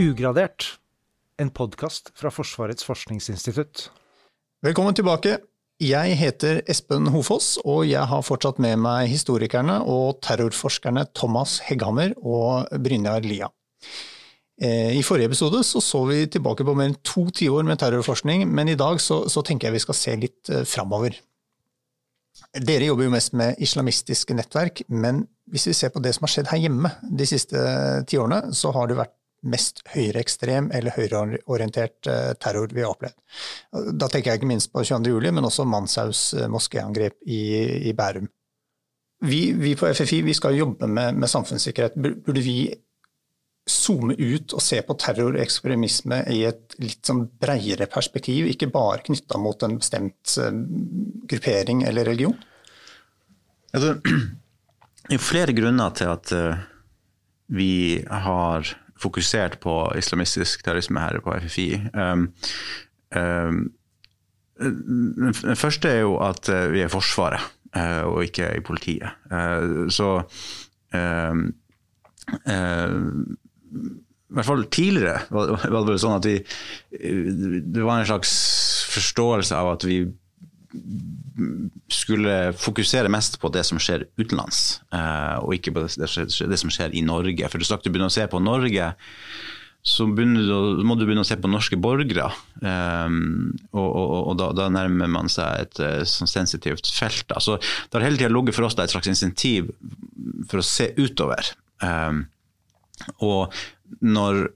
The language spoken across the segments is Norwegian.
Ugradert, en podkast fra Forsvarets forskningsinstitutt. Velkommen tilbake. Jeg heter Espen Hofoss, og jeg har fortsatt med meg historikerne og terrorforskerne Thomas Hegghammer og Brynjar Lia. Eh, I forrige episode så, så vi tilbake på mer enn to tiår med terrorforskning, men i dag så, så tenker jeg vi skal se litt eh, framover. Dere jobber jo mest med islamistiske nettverk, men hvis vi ser på det som har skjedd her hjemme de siste tiårene, så har det vært mest høyreekstrem eller høyreorientert eh, terror vi har opplevd. Da tenker jeg ikke minst på 22. juli, men også Manshaus moskéangrep i, i Bærum. Vi, vi, på FFI vi skal jobbe med, med samfunnssikkerhet. Burde vi zoome ut og se på terror og ekstremisme i et litt sånn breiere perspektiv, ikke bare knytta mot en bestemt eh, gruppering eller religion? Det er flere grunner til at vi har fokusert på islamistisk terrorisme her på FFI. Um, um, den første er jo at uh, vi er Forsvaret, uh, og ikke i politiet. så um, i hvert fall tidligere var det sånn at vi Det var en slags forståelse av at vi skulle fokusere mest på det som skjer utenlands, eh, og ikke på det som skjer i Norge. For straks du begynner å se på Norge, så du, må du begynne å se på norske borgere. Um, og, og, og da, da, nærmer man seg et uh, sånn sensitivt felt. Altså, Så det har hele tida ligget for oss et slags insentiv for å se utover. Um, og når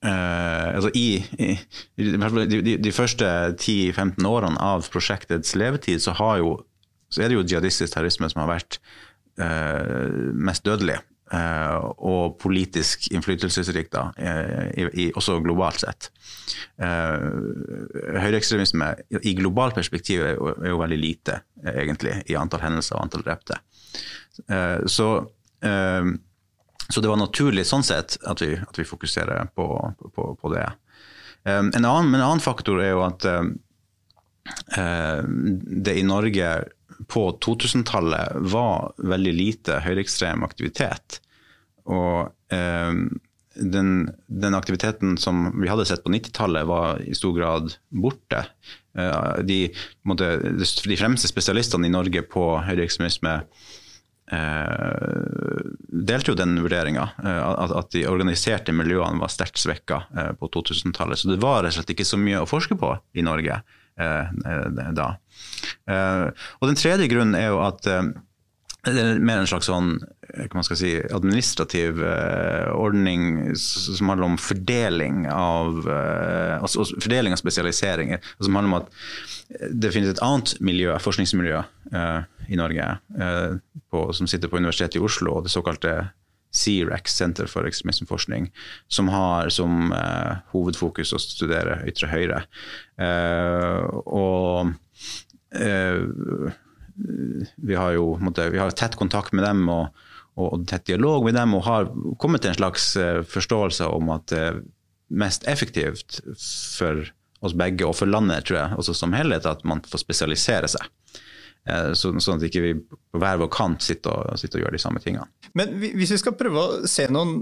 Uh, altså i, i, de, de, første 10-15 årene av prosjektets levetid, så, jo, så, er det jo jihadistisk terrorisme som har vært uh, mest dødelig. Uh, og politisk innflytelsesrikta, også globalt sett. Høyreekstremisme i globalt perspektiv er jo, er jo, veldig lite, egentlig, i antall hendelser og antall drepte. så så det var naturlig sånn sett at vi, at vi fokuserer på, på, på det. Um, en, annen, en, annen, faktor er jo at um, det i Norge på 2000-tallet var veldig lite høyreekstrem aktivitet. Og um, den, den, aktiviteten som vi hadde sett på 90-tallet, var i stor grad borte. Uh, de, måtte, de, fremste spesialistene i Norge på høyreekstremisme delte jo den vurderinga, eh, at, de organiserte miljøene var sterkt svekka eh, på 2000-tallet. Så det var rett og slett ikke så mye å forske på i Norge eh, da. Eh, og den tredje grunnen er jo at eh, det er mer en slags sånn si, administrativ uh, ordning som handler om fordeling av, uh, altså, fordeling av spesialiseringer. Som handler om at det finnes et annet miljø, forskningsmiljø uh, i Norge eh, på, som sitter på Universitetet i Oslo, det såkalte CREX, Senter for ekstremismeforskning, som har som eh, hovedfokus å studere ytre høyre. Eh, og eh, vi har jo måtte, vi har tett kontakt med dem og, og, tett dialog med dem, og har kommet til en slags eh, forståelse om at det er mest effektivt for oss begge og for landet, tror jeg, også som helhet, at man får spesialisere seg. Eh, så, sånn at ikke vi på hver vår kant sitter og, sitter og, gjør de samme tingene. Men hvis vi skal prøve å se noen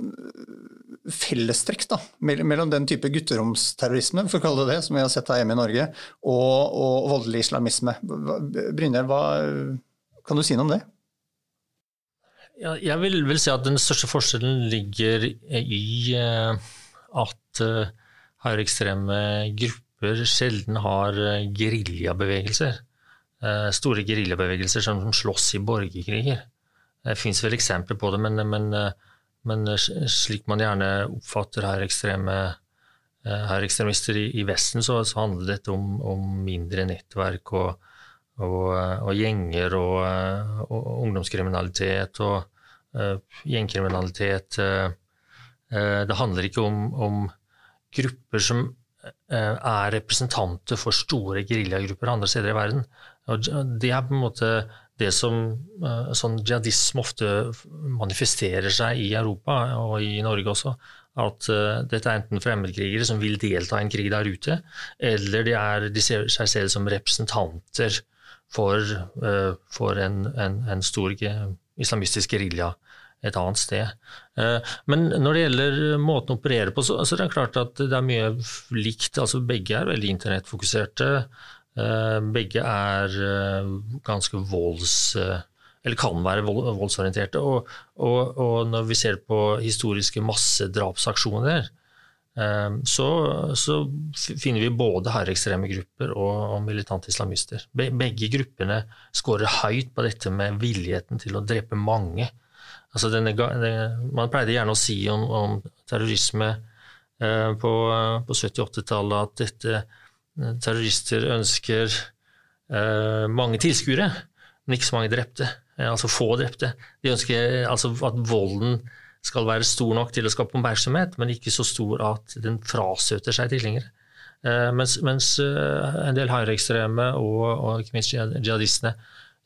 fellestrekk da, mellom den type gutteromsterrorisme, for å kalle det det, som vi har sett her hjemme i Norge, og, og voldelig islamisme. Brynjar, kan du si noe om det? Ja, jeg vil, vil, si at den største forskjellen ligger i uh, at høyreekstreme grupper sjelden har uh, geriljabevegelser. Eh, store geriljabevegelser som, slåss i borgerkriger. Det fins vel eksempler på det, men, men, eh, men, slik man gjerne oppfatter her ekstreme eh, her ekstremister i, i Vesten, så, så, handler dette om, om mindre nettverk og, og, og gjenger og, og, ungdomskriminalitet og uh, gjengkriminalitet. Det handler ikke om, om grupper som er representanter for store geriljagrupper andre steder i verden. Og det er på en måte det som eh, sånn jihadisme ofte manifesterer seg i Europa, og i Norge også. At uh, dette er enten fremmedkrigere som vil delta i en krig der ute, eller de, er, de ser seg selv som representanter for, uh, for en, en, en, stor islamistisk gerilja et annet sted. Men når det gjelder måten å operere på, så, så er det klart at det er mye likt. altså Begge er veldig internettfokuserte. Begge er ganske volds eller kan være voldsorienterte. Og, og, og, når vi ser på historiske massedrapsaksjoner, eh, så, så finner vi både høyreekstreme grupper og, og militante islamister. Begge gruppene skårer høyt på dette med villigheten til å drepe mange. Altså denne, man pleide gjerne å si om, om terrorisme eh, på, på 70-80-tallet at dette, eh, terrorister ønsker eh, mange tilskuere, men ikke så mange drepte. Eh, altså få drepte. De ønsker altså at volden skal være stor nok til å skape oppmerksomhet, men ikke så stor at den frasøter seg tilhengere. Eh, mens, mens eh, en del høyreekstreme og, og ikke minst jihadistene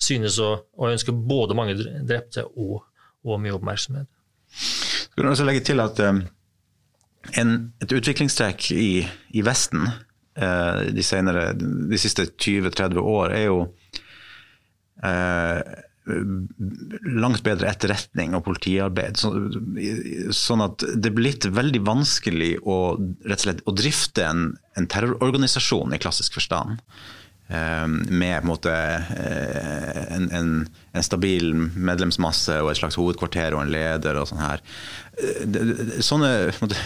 synes å, å, ønske både mange drepte og, og mye oppmerksomhet. Skal du også legge til at um, en, et utviklingstrekk i, i Vesten uh, de, senere, de siste 20-30 år er jo eh, langt bedre etterretning og politiarbeid. sånn at det er blitt veldig vanskelig å, slett, å drifte en, en, terrororganisasjon i klassisk forstand. Eh, med måte, eh, en, en, en, stabil medlemsmasse og et slags hovedkvarter og en leder. og sånn her. Eh, sånne måte,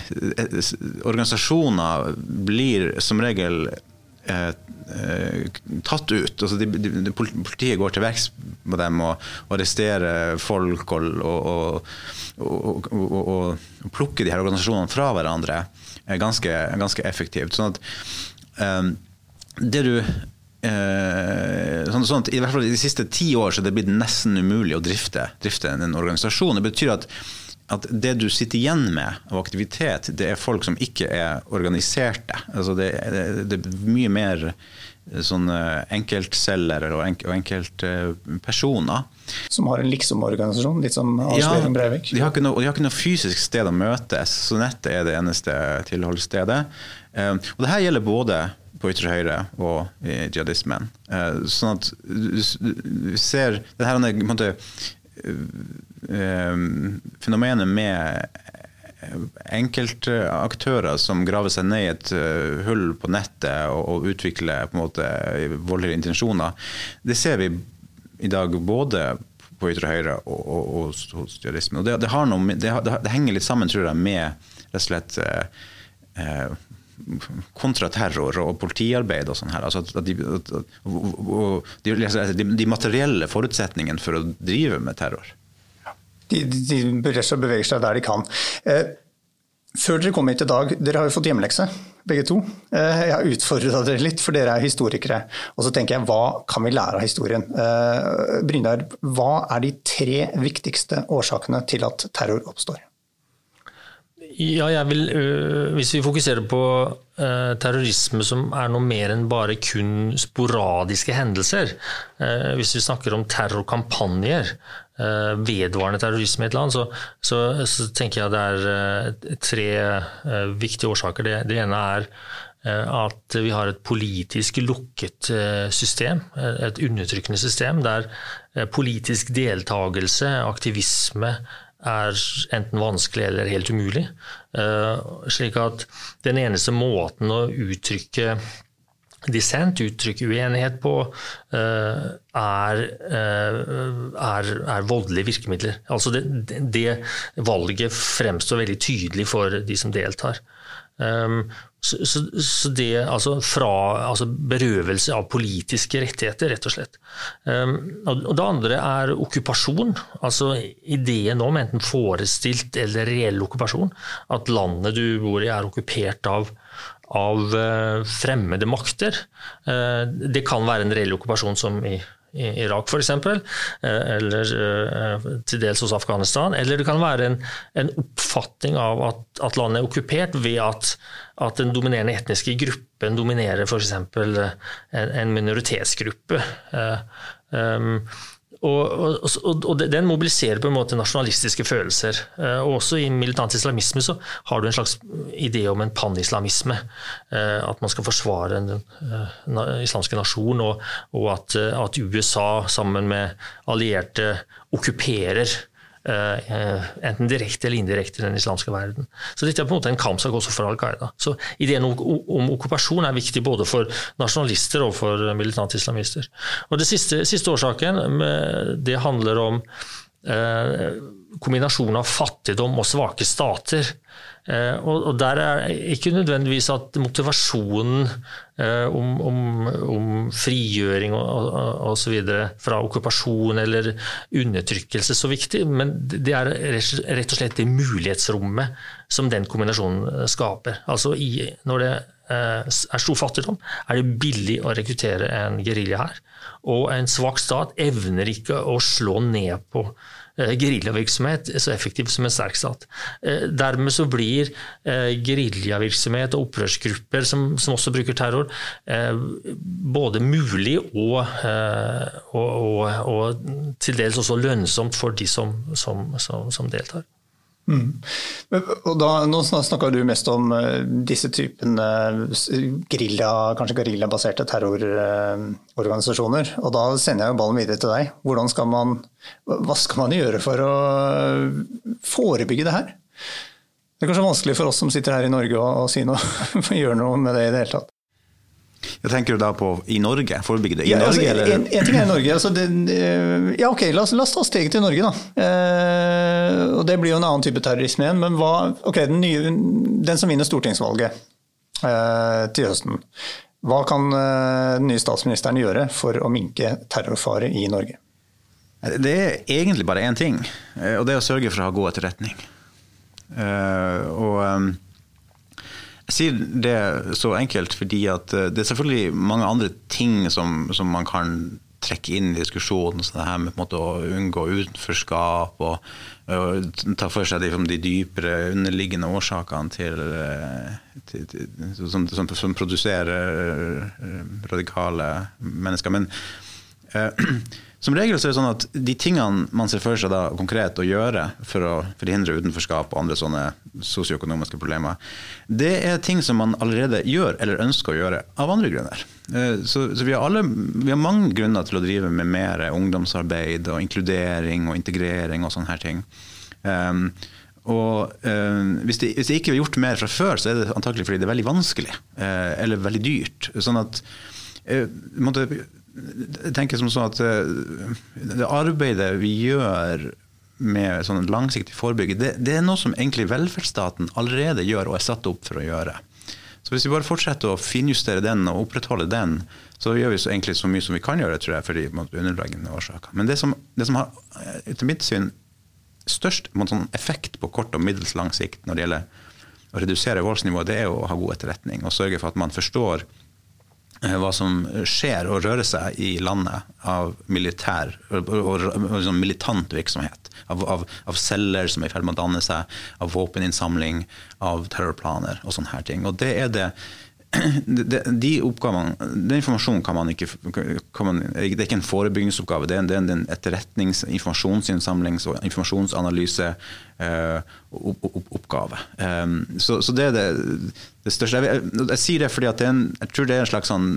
organisasjoner blir som regel tatt ut. Altså de, de, politiet går til verks på dem og, arresterer folk og, og, og, plukker de her organisasjonene fra hverandre ganske, ganske effektivt. Sånn at um, det du sånn, sånn at I hvert fall de siste ti år så er det blitt nesten umulig å drifte, drifte en organisasjon. Det betyr at at det du sitter igjen med av aktivitet, det er folk som ikke er organiserte. Altså det, det, det, er mye mer sånn enkeltselgere og, enk, og enkeltpersoner. Som har en liksom-organisasjon, litt som Breivik? Ja, de har, ikke noe, de har ikke noe fysisk sted å møtes, så nettet er det eneste tilholdsstedet. Eh, og det her gjelder både på ytre høyre og i jihadismen. Eh, sånn at vi ser det her, på en måte, Eh, fenomenet med enkeltaktører som graver seg ned i et eh, hull på nettet og, og utvikler på en måte voldelige intensjoner, det ser vi i dag både på ytre høyre og, hos jihadismen. Det, det, det, det, henger litt sammen, tror jeg, med rett og slett eh kontraterror og politiarbeid og sånn her. Altså de, de, de, materielle forutsetningene for å drive med terror. De, de beveger seg der de kan. Eh, før dere kom hit i dag, dere har jo fått hjemmelekse, begge to. Eh, jeg har utfordra dere litt, for dere er historikere. Og så tenker jeg, hva kan vi lære av historien? Eh, Brynjar, hva er de tre viktigste årsakene til at terror oppstår? Ja, jeg vil, øh, Hvis vi fokuserer på øh, terrorisme som er noe mer enn bare kun sporadiske hendelser, øh, hvis vi snakker om terrorkampanjer, vedvarende terrorisme i et land, så, så, så, tenker jeg det er tre viktige årsaker. Det, det, ene er at vi har et politisk lukket system, et undertrykkende system, der politisk deltakelse, aktivisme, er enten vanskelig eller helt umulig. Eh, slik at den eneste måten å uttrykke dissent, uttrykke uenighet på, eh, er, eh, er, er voldelige virkemidler. Altså det, det, valget fremstår veldig tydelig for de som deltar. Så, så, så det altså fra altså berøvelse av politiske rettigheter, rett og slett. Um, og det andre er okkupasjon. Altså ideen om enten forestilt eller reell okkupasjon. At landet du bor i er okkupert av, av uh, fremmede makter. Uh, det kan være en reell okkupasjon som i i Irak f.eks., eh, eller eh, til dels hos Afghanistan. Eller det kan være en, en oppfatning av at, at, landet er okkupert ved at, at den dominerende etniske gruppen dominerer f.eks. En, en minoritetsgruppe. Um, og, og, og, den mobiliserer på en måte nasjonalistiske følelser. Eh, og også i militant islamisme så har du en slags idé om en panislamisme. Eh, at man skal forsvare den uh, islamske nasjon, og, og at, at, USA sammen med allierte okkuperer enten direkte eller indirekte i den islamske verden. Så dette er på en måte en kampsak også for Al Qaida. Så ideen om, om okkupasjon er viktig både for nasjonalister og for militante islamister. Og det siste, siste årsaken, det handler om eh, kombinasjonen av fattigdom og svake stater. Eh, og, der er ikke nødvendigvis at motivasjonen eh, om, om, om, frigjøring og, videre fra okkupasjon eller undertrykkelse så viktig, men det er rett og slett det mulighetsrommet som den kombinasjonen skaper. Altså i, når det eh, er stor fattigdom, er det billig å rekruttere en gerilja her. Og en svak stat evner ikke å slå ned på Eh, geriljavirksomhet så effektiv som en sterk stat. Eh, dermed så blir eh, geriljavirksomhet og opprørsgrupper som, som, også bruker terror, både mulig og, og, og, og, til dels også lønnsomt for de som, som, som deltar. Mm. Og da, nå snakka du mest om uh, disse typene grilla, kanskje geriljabaserte terrororganisasjoner. Uh, og da sender jeg jo ballen videre til deg. Skal man, hva skal man gjøre for å forebygge det her? Det er kanskje vanskelig for oss som sitter her i Norge å, si noe, gjøre noe med det i det hele tatt. Jeg tenker du da på i Norge? Forebygge det i ja, Norge? Altså, en, en, ting er i Norge. Altså det, eh, ja, ok, la oss, la oss, ta steget til Norge, da. Eh, og Det blir jo en annen type terrorisme igjen. Men hva, ok, den, nye, den som vinner stortingsvalget eh, til høsten. Hva kan eh, den nye statsministeren gjøre for å minke terrorfare i Norge? Det er egentlig bare én ting, eh, og det er å sørge for å ha god etterretning. Og jeg sier det så enkelt fordi at eh, det er selvfølgelig mange andre ting som, som man kan trekke inn i diskusjonen. Så det her med måte, å unngå utenforskap og, og, ta for seg de, de dypere underliggende årsakene til, eh, til, til som, som, som, produserer eh, radikale mennesker. Men eh, som regel så er det sånn at de tingene man ser for seg da konkret å gjøre for å forhindre utenforskap og andre sånne sosioøkonomiske problemer, det er ting som man allerede gjør eller ønsker å gjøre av andre grunner. Eh, så, så vi, har alle, vi, har mange grunner til å drive med mer ungdomsarbeid og inkludering og integrering og sånne her ting. Um, og uh, hvis, det, hvis, det, ikke er gjort mer fra før, så er det antakelig fordi det er veldig vanskelig uh, eller veldig dyrt. Sånn at måtte, jeg tenker som sånn at eh, det arbeidet vi gjør med sånn langsiktig forebygging, det, det, er noe som egentlig velferdsstaten allerede gjør og er satt opp for å gjøre. Så Hvis vi bare fortsetter å finjustere den og opprettholde den, så gjør vi så egentlig så mye som vi kan gjøre tror jeg, for de underliggende årsaker. Men det som, det som har eh, etter mitt syn størst sånn effekt på kort og middels lang sikt når det gjelder å redusere voldsnivået, det er å ha god etterretning og sørge for at man forstår hva som skjer og rører seg i landet av militær og, og, og sånn militant virksomhet. Av, av, av, celler som er i ferd med å danne seg, av våpeninnsamling, av terrorplaner og sånne her ting. Og det er det de, oppgavene, Den informasjonen kan man ikke kan man, Det er ikke en forebyggingsoppgave, det er en, en etterretnings-, informasjonsinnsamlings- og informasjonsanalyseoppgave. Eh, um, så, så, det er det, det største. Jeg, jeg, sier det fordi det en, jeg tror det er en slags sånn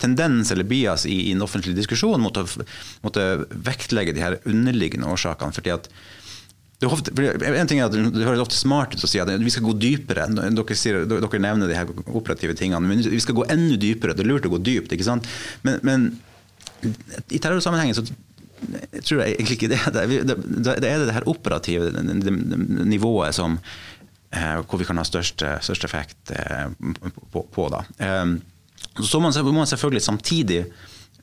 tendens eller bias i, i en offentlig diskusjon mot å vektlegge de her underliggende årsakene. fordi at Ofte, en ting er at Det høres ofte smart ut å si at vi skal gå dypere. Dere, sier, dere, nevner de her operative tingene, men vi skal gå enda dypere. Det er lurt å gå dypt. ikke sant? Men, men i terrorsammenhengen så tror jeg egentlig ikke det. Det, det er det her operative nivået som, eh, hvor vi kan ha størst effekt eh, på. på da. Eh, så må man selvfølgelig samtidig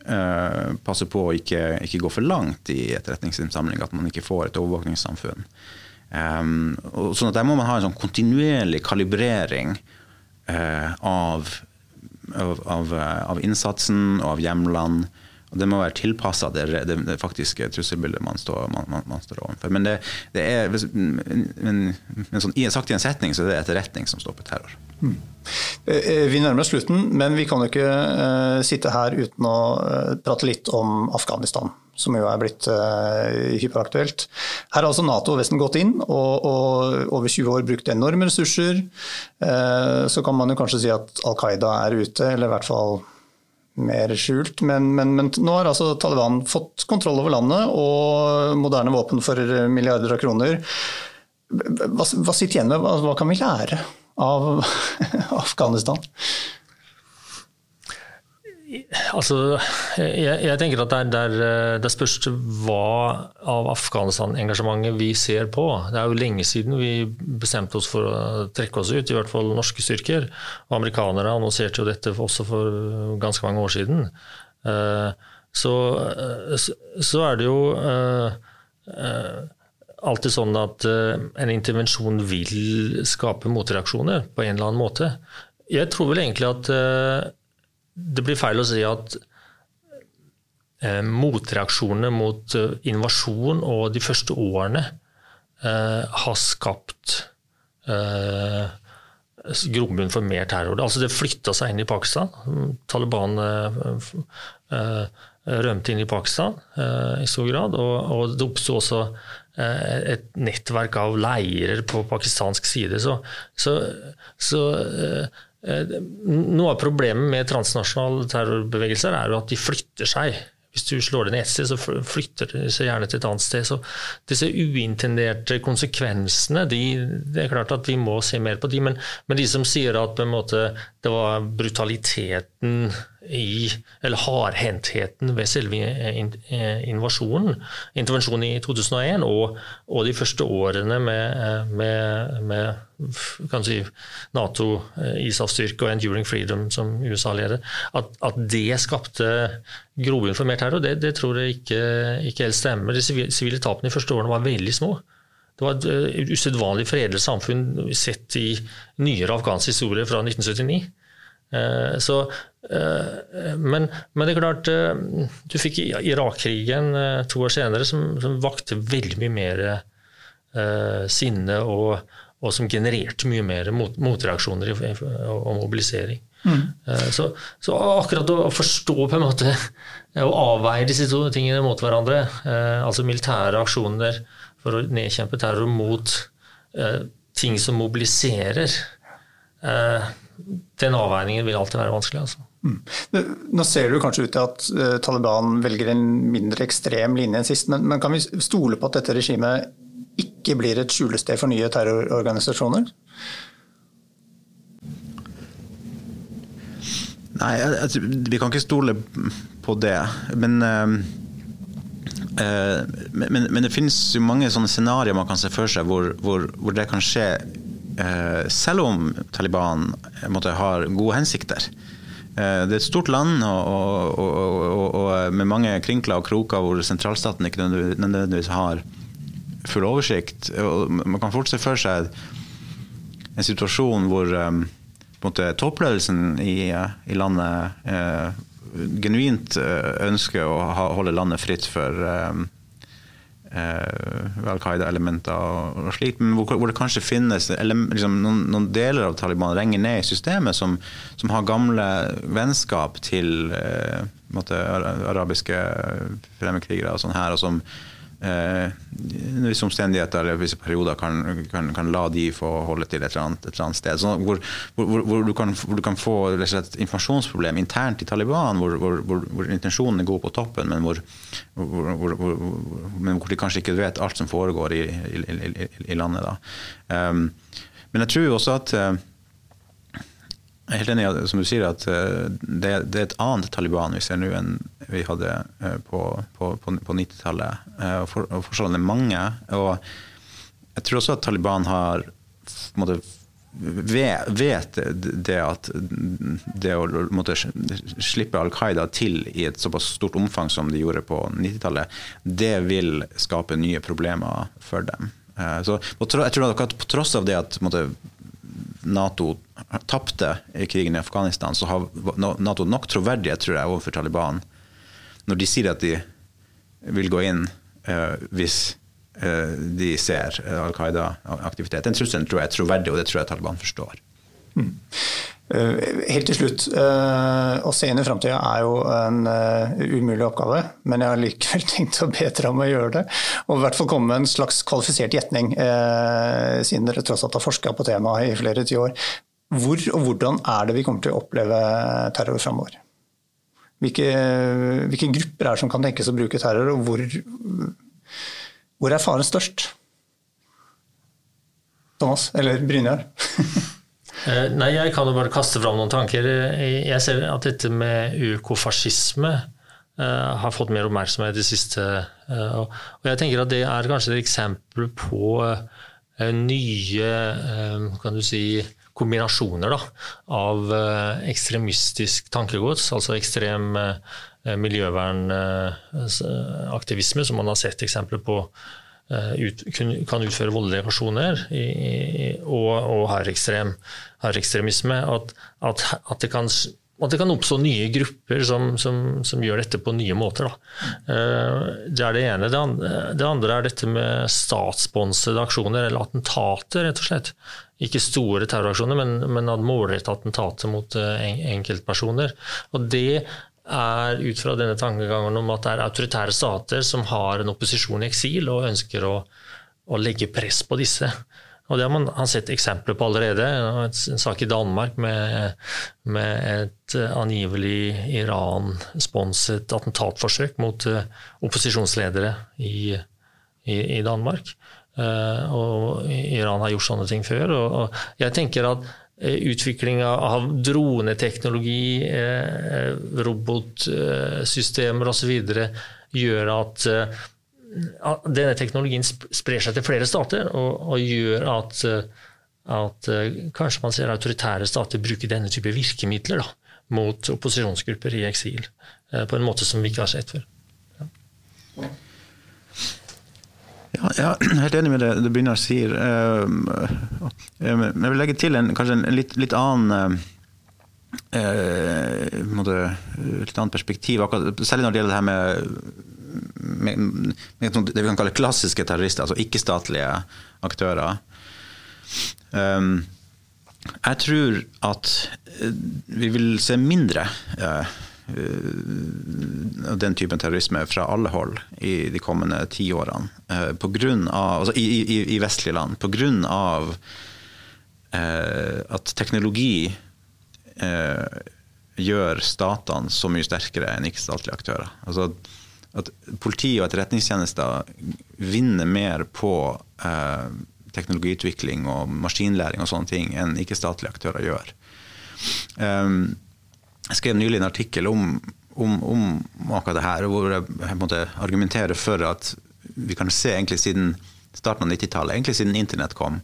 Uh, passe på å ikke, ikke, gå for langt i etterretningsinnsamling, at man ikke får et overvåkningssamfunn. Um, sånn at Der må man ha en sånn kontinuerlig kalibrering uh, av, av, av, av, innsatsen og av hjemlene. Og det må være tilpassa det, det, det, faktiske trusselbildet man står, man, man, man står overfor. Men det, det er, men, men sånn, sagt i en setning så er det etterretning som står på terror. Hmm. Vi nærmer oss slutten, men vi kan jo ikke uh, sitte her uten å prate litt om Afghanistan, som jo er blitt hyperaktuelt. Her har altså Nato og Vesten gått inn og, og over 20 år brukt enorme ressurser. så kan man jo kanskje si at Al Qaida er ute, eller i hvert fall mer skjult. Men, men, men, nå har altså Taliban fått kontroll over landet og moderne våpen for milliarder av kroner. Hva, hva sitter igjen med, hva, hva kan vi lære av Afghanistan? Altså, jeg, jeg, tenker at det, er, det spørs hva av Afghanistan-engasjementet vi ser på. Det er jo lenge siden vi bestemte oss for å trekke oss ut, i hvert fall norske styrker. Og amerikanere annonserte jo dette også for ganske mange år siden. Eh, så, så er det jo eh, eh, alltid sånn at en intervensjon vil skape motreaksjoner på en eller annen måte. Jeg tror vel egentlig at det blir feil å si at eh, motreaksjonene mot eh, invasjon og de første årene eh, har skapt eh, grobunn for mer terror. Altså Det flytta seg inn i Pakistan. Taliban eh, eh, rømte inn i Pakistan i stor grad. Og det oppsto også et nettverk av leirer på pakistansk side. Så, så, så Eh, noe av problemet med transnasjonale terrorbevegelser er jo at de flytter seg. Hvis du slår det ned et sted, så flytter de seg gjerne til et annet sted. Så disse uintenderte konsekvensene, de, det er klart at vi må se mer på de, men, men de som sier at måte det var brutaliteten i, eller hardhendtheten ved selve invasjonen, intervensjonen i 2001 og, og de første årene med, med, med si, Nato, ISAF-styrke og Enduring Freedom som USA leder, at, at det skapte grobunn for mer terror, det, det tror jeg ikke, ikke helt stemmer. De sivile tapene de første årene var veldig små. Det var et usedvanlig fredelig samfunn sett i nyere afghansk historie fra 1979. Uh, så, men, men, det er klart, du fikk Irak-krigen to år senere, som, som vakte veldig mye mer sinne og, og, som genererte mye mer mot, motreaksjoner og, mobilisering. Mm. Så, så, akkurat å forstå på en måte å avveie disse to tingene mot hverandre, altså militære aksjoner for å nedkjempe terror mot eh, ting som mobiliserer, eh, den avveiningen vil alltid være vanskelig. altså. Mm. Nå ser det kanskje ut til at uh, Taliban velger en mindre ekstrem linje enn sist, men, men, kan vi stole på at dette regimet ikke blir et skjulested for nye terrororganisasjoner? Nei, altså, vi kan ikke stole på det. Men Eh, men, men, det finnes jo mange sånne scenarioer man kan se for seg hvor, hvor, hvor det kan skje eh, selv om Taliban måtte, har gode hensikter. Eh, det er et stort land og, og, og, med mange krinkler og kroker hvor sentralstaten ikke nødvendigvis har full oversikt. man kan fort se for seg en situasjon hvor toppledelsen i, i landet genuint eh, ønsker å holde landet fritt for um, uh, Al Qaida-elementer og, og slikt, men hvor, hvor, det kanskje finnes liksom, noen, noen, deler av Taliban renger ned i systemet som, som har gamle vennskap til eh, måtte, arabiske fremmedkrigere og sånn her, og som eh, visse omstendigheter eller visse perioder kan, kan, kan, la de få holde til et eller annet, et eller annet sted. Sånn, hvor, hvor, hvor, du kan, hvor, du kan, få et informasjonsproblem internt i Taliban, hvor, intensjonen er god på toppen, men hvor, men de kanskje ikke vet alt som foregår i, i, i, i landet. Um, men jeg tror også at uh, jeg er helt enig i som du sier, at eh, det, det, er et annet Taliban vi ser nå enn vi hadde eh, på, på, på, på 90-tallet. Eh, og, for, og forskjellene er mange. Og jeg tror også at Taliban har måte, vet det at det å måtte, slippe Al Qaida til i et såpass stort omfang som de gjorde på 90-tallet, det vil skape nye problemer for dem. Så jeg tror at på tross av det at måtte, Nato tapte krigen i Afghanistan, så har Nato nok troverdighet tror jeg, overfor Taliban når de sier at de vil gå inn uh, hvis uh, de ser uh, Al Qaida-aktivitet. Den trusselen tror jeg er troverdig, og det tror jeg Taliban forstår. Mm. Helt til slutt, å se inn i framtida er jo en umulig oppgave, men jeg har likevel tenkt å be dere om å gjøre det. Og i hvert fall komme med en slags kvalifisert gjetning, siden dere tross alt har forska på temaet i flere tiår. Hvor og hvordan er det vi kommer til å oppleve terror framover? Hvilke, hvilke grupper er det som kan tenkes å bruke terror, og hvor, hvor er faren størst? Thomas, eller Brynjar? Eh, nei, jeg kan jo bare kaste fram noen tanker. Jeg ser at dette med økofascisme uh, har fått mer oppmerksomhet i det siste. Og jeg tenker at det er kanskje et eksempel på nye kan du si, kombinasjoner da, av ekstremistisk tankegods, altså ekstrem miljøvernaktivisme, som man har sett eksempler på ut, kan utføre voldelige aksjoner, og, og høyreekstrem høyreekstremisme, at, at, at, det kan, at det kan oppstå nye grupper som, som, som gjør dette på nye måter. Da. det er det ene. Det andre, det andre, er dette med statssponsede aksjoner, eller attentater, rett og slett. Ikke store terroraksjoner, men, men målrettede attentater mot uh, enkeltpersoner. Og det er ut fra denne tankegangen om at det er autoritære stater som har en opposisjon i eksil og ønsker å, å legge press på disse. Og Det har man har sett eksempler på allerede. En sak i Danmark med, med et eh, angivelig Iran-sponset attentatforsøk mot uh, opposisjonsledere i, i, i Danmark. Uh, og Iran har gjort sånne ting før. Og, og jeg tenker at utvikling av droneteknologi, robotsystemer osv. gjør at denne teknologien sprer seg til flere stater og, gjør at, at, kanskje man ser autoritære stater bruke denne type virkemidler da, mot opposisjonsgrupper i eksil eh, på en måte som vi ikke har sett før. Ja. Ja, jeg er helt enig med det, det Brynjar sier. Eh, jeg vil legge til en, kanskje en litt, litt annen eh, litt annet perspektiv, særlig når det gjelder det her med med, med, det vi kan kalle klassiske terrorister, altså ikke-statlige aktører. Um, jeg tror at eh, vi vil se mindre uh, den typen terrorisme fra alle hold i de kommende ti årene. På grunn av, altså i, i, i, vestlige land. Pga. Uh, at teknologi uh, gjør statene så mye sterkere enn ikke-statlige aktører. Altså, at politi og etterretningstjenester vinner mer på eh, teknologiutvikling og maskinlæring og sånne ting enn ikke-statlige aktører gjør. Um, jeg skrev nylig en artikkel om, om, om akkurat det her, hvor jeg, jeg argumenterer for at vi kan se egentlig siden starten av 90-tallet, egentlig siden internett kom,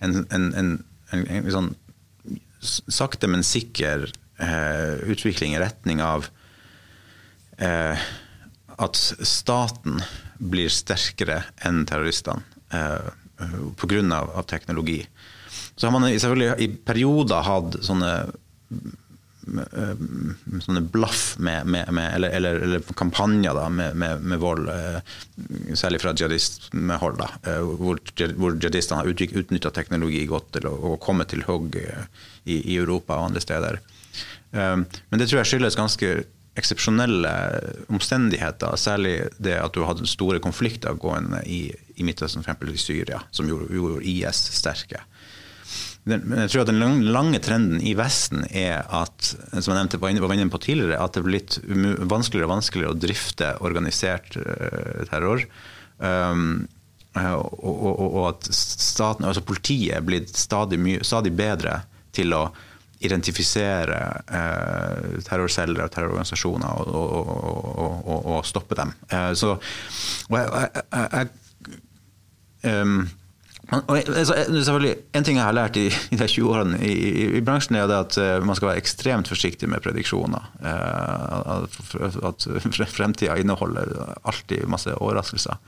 en, en, en, en sånn sakte, men sikker eh, utvikling i retning av eh, at staten blir sterkere enn terroristene eh, pga. Teknologi. Så har man selvfølgelig i perioder hatt sånne sånne blaff med, med, med eller, eller, eller, kampanjer da, med, med, vold, eh, særlig fra jihadisthold, eh, hvor, hvor jihadistene har utnytta teknologi godt til å, å komme til hogg i, i, Europa og andre steder. Men det tror jeg skyldes ganske eksepsjonelle omstendigheter, særlig det at du hadde store konflikter gående i, i Midtøsten, f.eks. i Syria, som gjorde, gjorde IS sterke. Jeg tror at Den lange trenden i Vesten er at som jeg nevnte, var inne på tidligere, at det er blitt vanskeligere og vanskeligere å drifte organisert uh, terror. Um, og, og, og, at staten, altså politiet er blitt stadig, mye, stadig bedre til å identifisere eh, terrorceller og terrororganisasjoner og, og, og, og, stoppe dem. Eh, så, jeg, jeg, jeg um, altså, selvfølgelig, En ting jeg har lært i, i de 20 årene i, i, i, bransjen, er at uh, man skal være ekstremt forsiktig med prediksjoner. Uh, at, fremtida inneholder alltid masse overraskelser.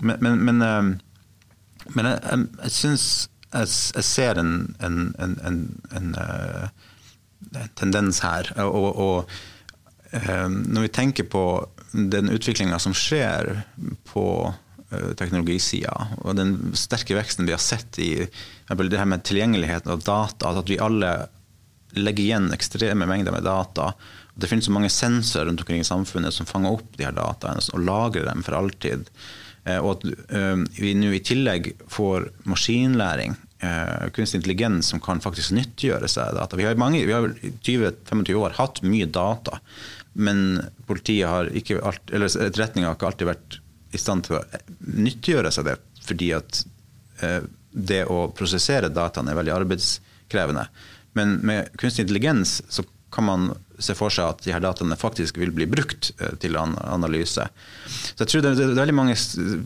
Men, men, men, uh, men jeg, jeg, jeg syns jeg, jeg ser en, en, en, en tendens her. Og, og når vi tenker på den utviklinga som skjer på teknologisida, og den sterke veksten vi har sett i det her med tilgjengeligheten av data, at vi alle legger igjen ekstreme mengder med data. Det finnes så mange sensorer rundt omkring i samfunnet som fanger opp de her dataene og lagrer dem for alltid. Og at vi nå i tillegg får maskinlæring kunstig intelligens som kan faktisk nyttiggjøre seg data. Vi har i 20-25 år hatt mye data, men politiet har ikke alt, eller etterretninga har ikke alltid vært i stand til å nyttiggjøre seg det, fordi at eh, det å prosessere dataene er veldig arbeidskrevende. Men med kunstig intelligens så kan man se for seg at de her dataene faktisk vil bli brukt eh, til analyse. Så jeg tror det, er veldig mange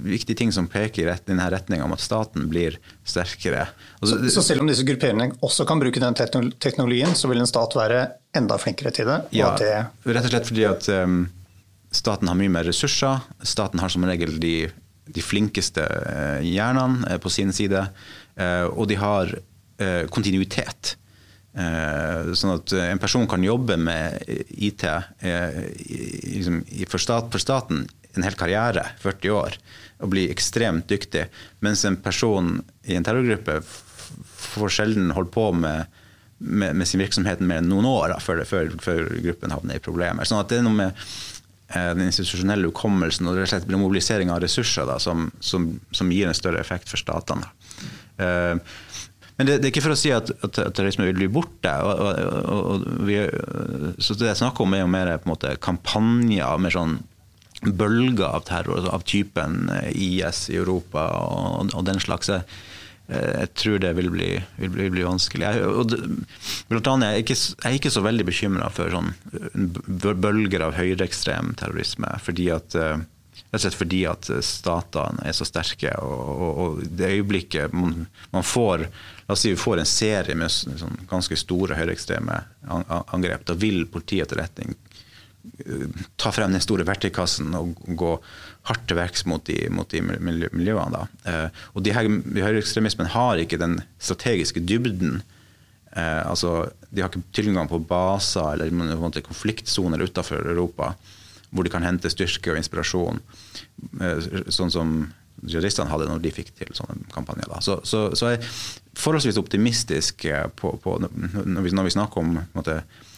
viktige ting som peker i denne retninga om at staten blir sterkere. Så, så, selv om disse grupperingene også kan bruke den teknologien, så vil en stat være enda flinkere til det? Ja, det rett og slett fordi at um, staten har mye mer ressurser. Staten har som regel de, de flinkeste uh, hjernene uh, på sin side, uh, og de har kontinuitet. Eh, sånn at en person kan jobbe med IT eh, liksom, for, stat, for, staten en hel karriere, 40 år, og bli ekstremt dyktig. Mens en person i en terrorgruppe får sjelden holdt på med, med, med sin virksomhet mer enn noen år da, før, før, før, gruppen havner i problemer. Sånn at det er noe med eh, den institusjonelle hukommelsen og rett og slett mobilisering av ressurser da, som, som, som, gir en større effekt for statene. Uh, men det, det, er ikke for å si at, at, terrorisme vil bli borte. Og, og, og vi, så det jeg snakker om, er jo mer på en måte kampanjer, mer sånn bølger av terror, av typen IS i Europa og den slags. Jeg, jeg tror det vil bli, vil bli, vil bli vanskelig. Jeg, og blant annet, jeg, er ikke, jeg er ikke så veldig bekymra for sånn bølger av høyreekstrem terrorisme. fordi at Rett og slett fordi at statene er så sterke. Og, og, og det øyeblikket man, man, får La oss si vi får en serie med sånn, ganske store høyreekstreme angrep. Da vil politietterretning eh, ta frem den store verktøykassen og gå hardt til verks mot de, mot de miljøene. Eh, og de her Høyreekstremismen har ikke den strategiske dybden. Eh, altså, de har ikke tilgang på baser eller konfliktsoner utenfor Europa hvor de kan hente styrke og inspirasjon. Sånn som jihadistene hadde når de fikk til sånne kampanjer. Så, så, så, jeg er forholdsvis optimistisk eh, på, på når, vi, når, vi, snakker om måte, eh,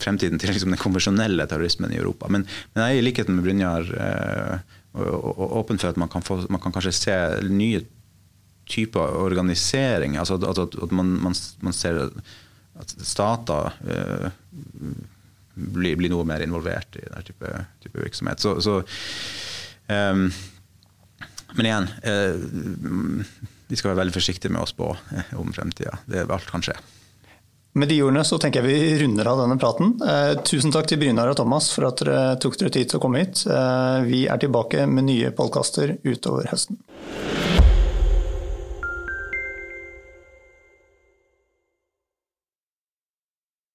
fremtiden til liksom, den konvensjonelle terrorismen i Europa. Men, men jeg er i likhet med Brynjar eh, åpen for at man kan, få, man kan, kanskje se nye typer organisering. altså At, at, at man, man, man, ser at stater eh, blir, blir, noe mer involvert i den type, type virksomhet. Så, så um, men igjen, eh, vi skal være veldig forsiktige med å spå eh, om fremtida. Alt kan skje. Med de ordene så tenker jeg vi runder av denne praten. Eh, tusen takk til Brynar og Thomas for at dere tok dere tid til å komme hit. vi er tilbake med nye podkaster utover høsten.